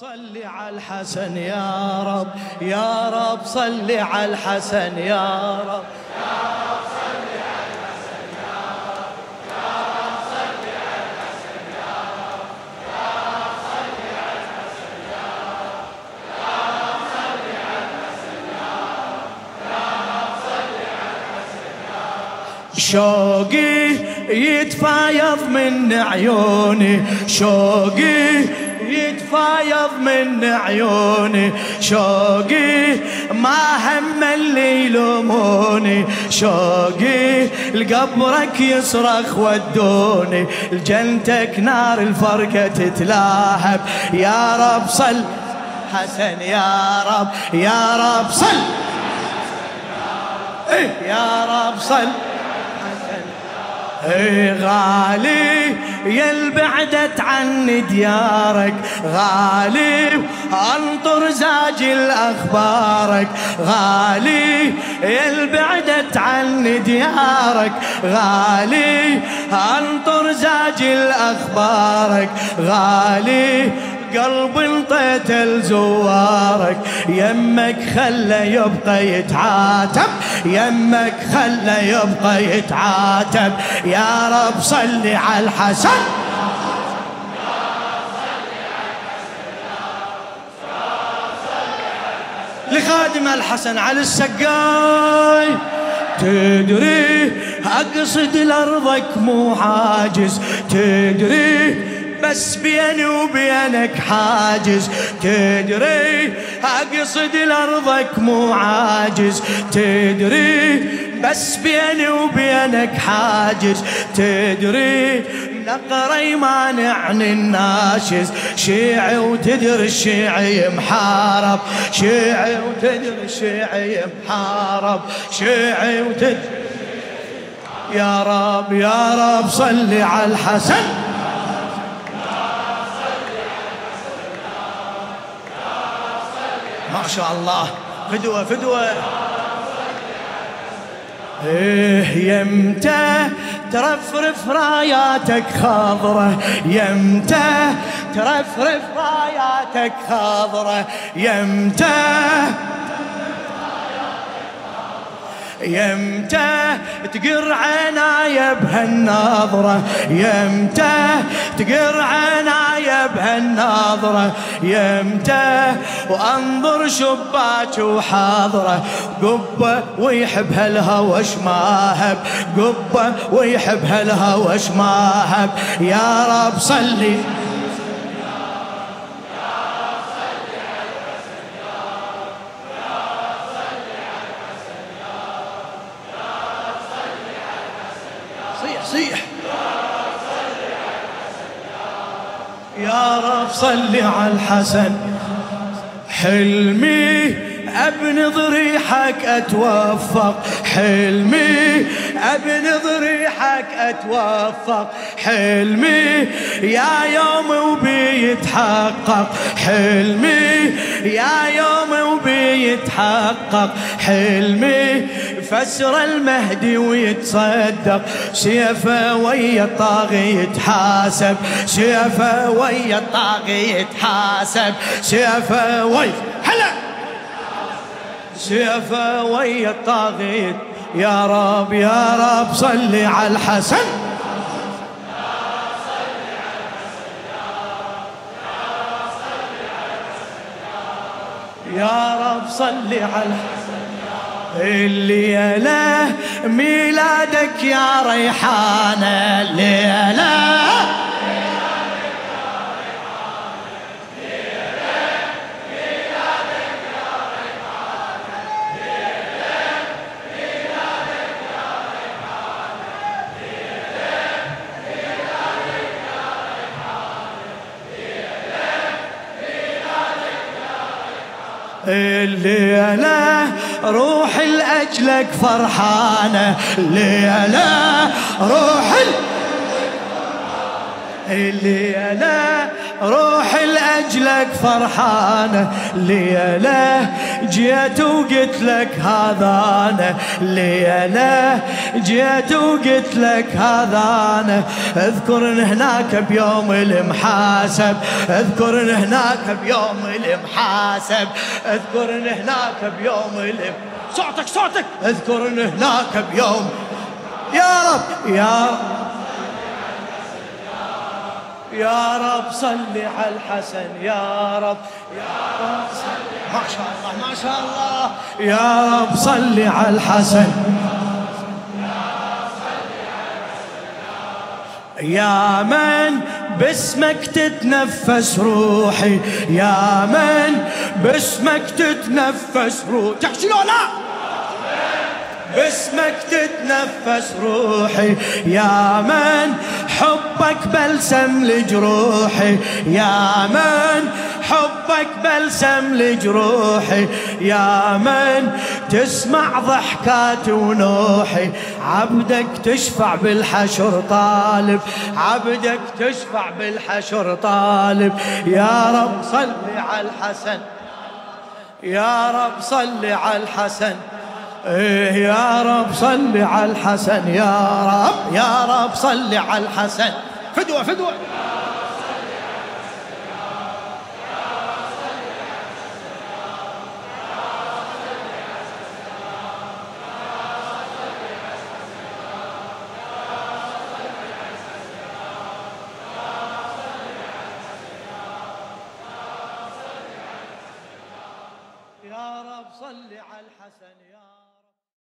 صل على الحسن يا رب يا رب صل على الحسن يا رب. شوقي يتفايض من عيوني شوقي يتفايض من عيوني. شوقي ما هم اللي يلوموني شوقي لقبرك يصرخ ودوني. لجنتك نار الفرقة تتلاهب. يا رب صل حسن يا رب يا رب صل. إيه يا رب صل. اي غالي يل بعدت عني ديارك. غالي أنطر زاجل أخبارك غالي يل بعدت عني ديارك. غالي أنطر زاجل أخبارك غالي قلب انطيت لزوارك يمك خلى يبقى يتعاتب يمك خلى يبقى يتعاتب. يا رب صل على الحسن. لخادم الحسن على السقاي. تدري أقصد لأرضك مو عاجز. تدري بس بيني وبينك حاجز. تدري أقصد لارضك مو عاجز. تدري بس بيني وبينك حاجز. تدري نقري مانعني الناشز. شيعي وتدري الشيعي محارب. شيعي وتدري الشيعي محارب. شيعي وتدري يا رب يا رب صلي على الحسن. ما شاء الله. فدوة فدوة. إيه يمتى ترفرف راياتك خضرة؟ يمتى ترفرف راياتك خضرة؟ يمتى يمتى تقر عنايا بهالناظرة؟ يمتى تقر عنايا بهالناظرة؟ يمتى وأنظر شباك وحاضرة؟ قبة ويحب هالهوى شماهب قبة ويحب هالهوى شماهب يا رب صلي. يا رب صل على الحسن. حلمي أبن ضريحك أتوفق. حلمي أبن ضريحك أتوفق. حلمي يا يوم وبيتحقق. حلمي يا يوم وبيتحقق حلمي فسر المهدي ويتصدق سيفه ويا الطاغي يتحاسب سيفه ويا الطاغي يتحاسب سيفه ويا هلا سيفه ويا الطاغي يا رب يا رب صلي على الحسن يا رب صلي على الليلة ميلادك يا ريحانة الليلة. الليلة روح لأجلك فرحانة الليلة روح الليلة روح لأجلك فرحانة ليلة جيت وقلت لك هذا أنا ليلة جيت وقلت لك هذا أنا اذكر هناك بيوم المحاسب اذكر هناك بيوم المحاسب اذكر هناك بيوم صوتك صوتك! اذكر هناك بيوم يا رب يا رب يا رب صل على الحسن يا رب. يا رب صل ما شاء الله ما شاء الله. يا رب صل على الحسن. يا من باسمك تتنفس روحي يا من باسمك تتنفس روحي. تحكي لا. باسمك تتنفس روحي. يا من حبك بلسم لجروحي. يا من حبك بلسم لجروحي. يا من تسمع ضحكاتي ونوحي. عبدك تشفع بالحشر طالب. عبدك تشفع بالحشر طالب. يا رب صل على الحسن. يا رب صل على الحسن. إيه يا رب صل على الحسن يا رب يا رب صل على الحسن. فدوة فدوة. يا رب صل على الحسن يا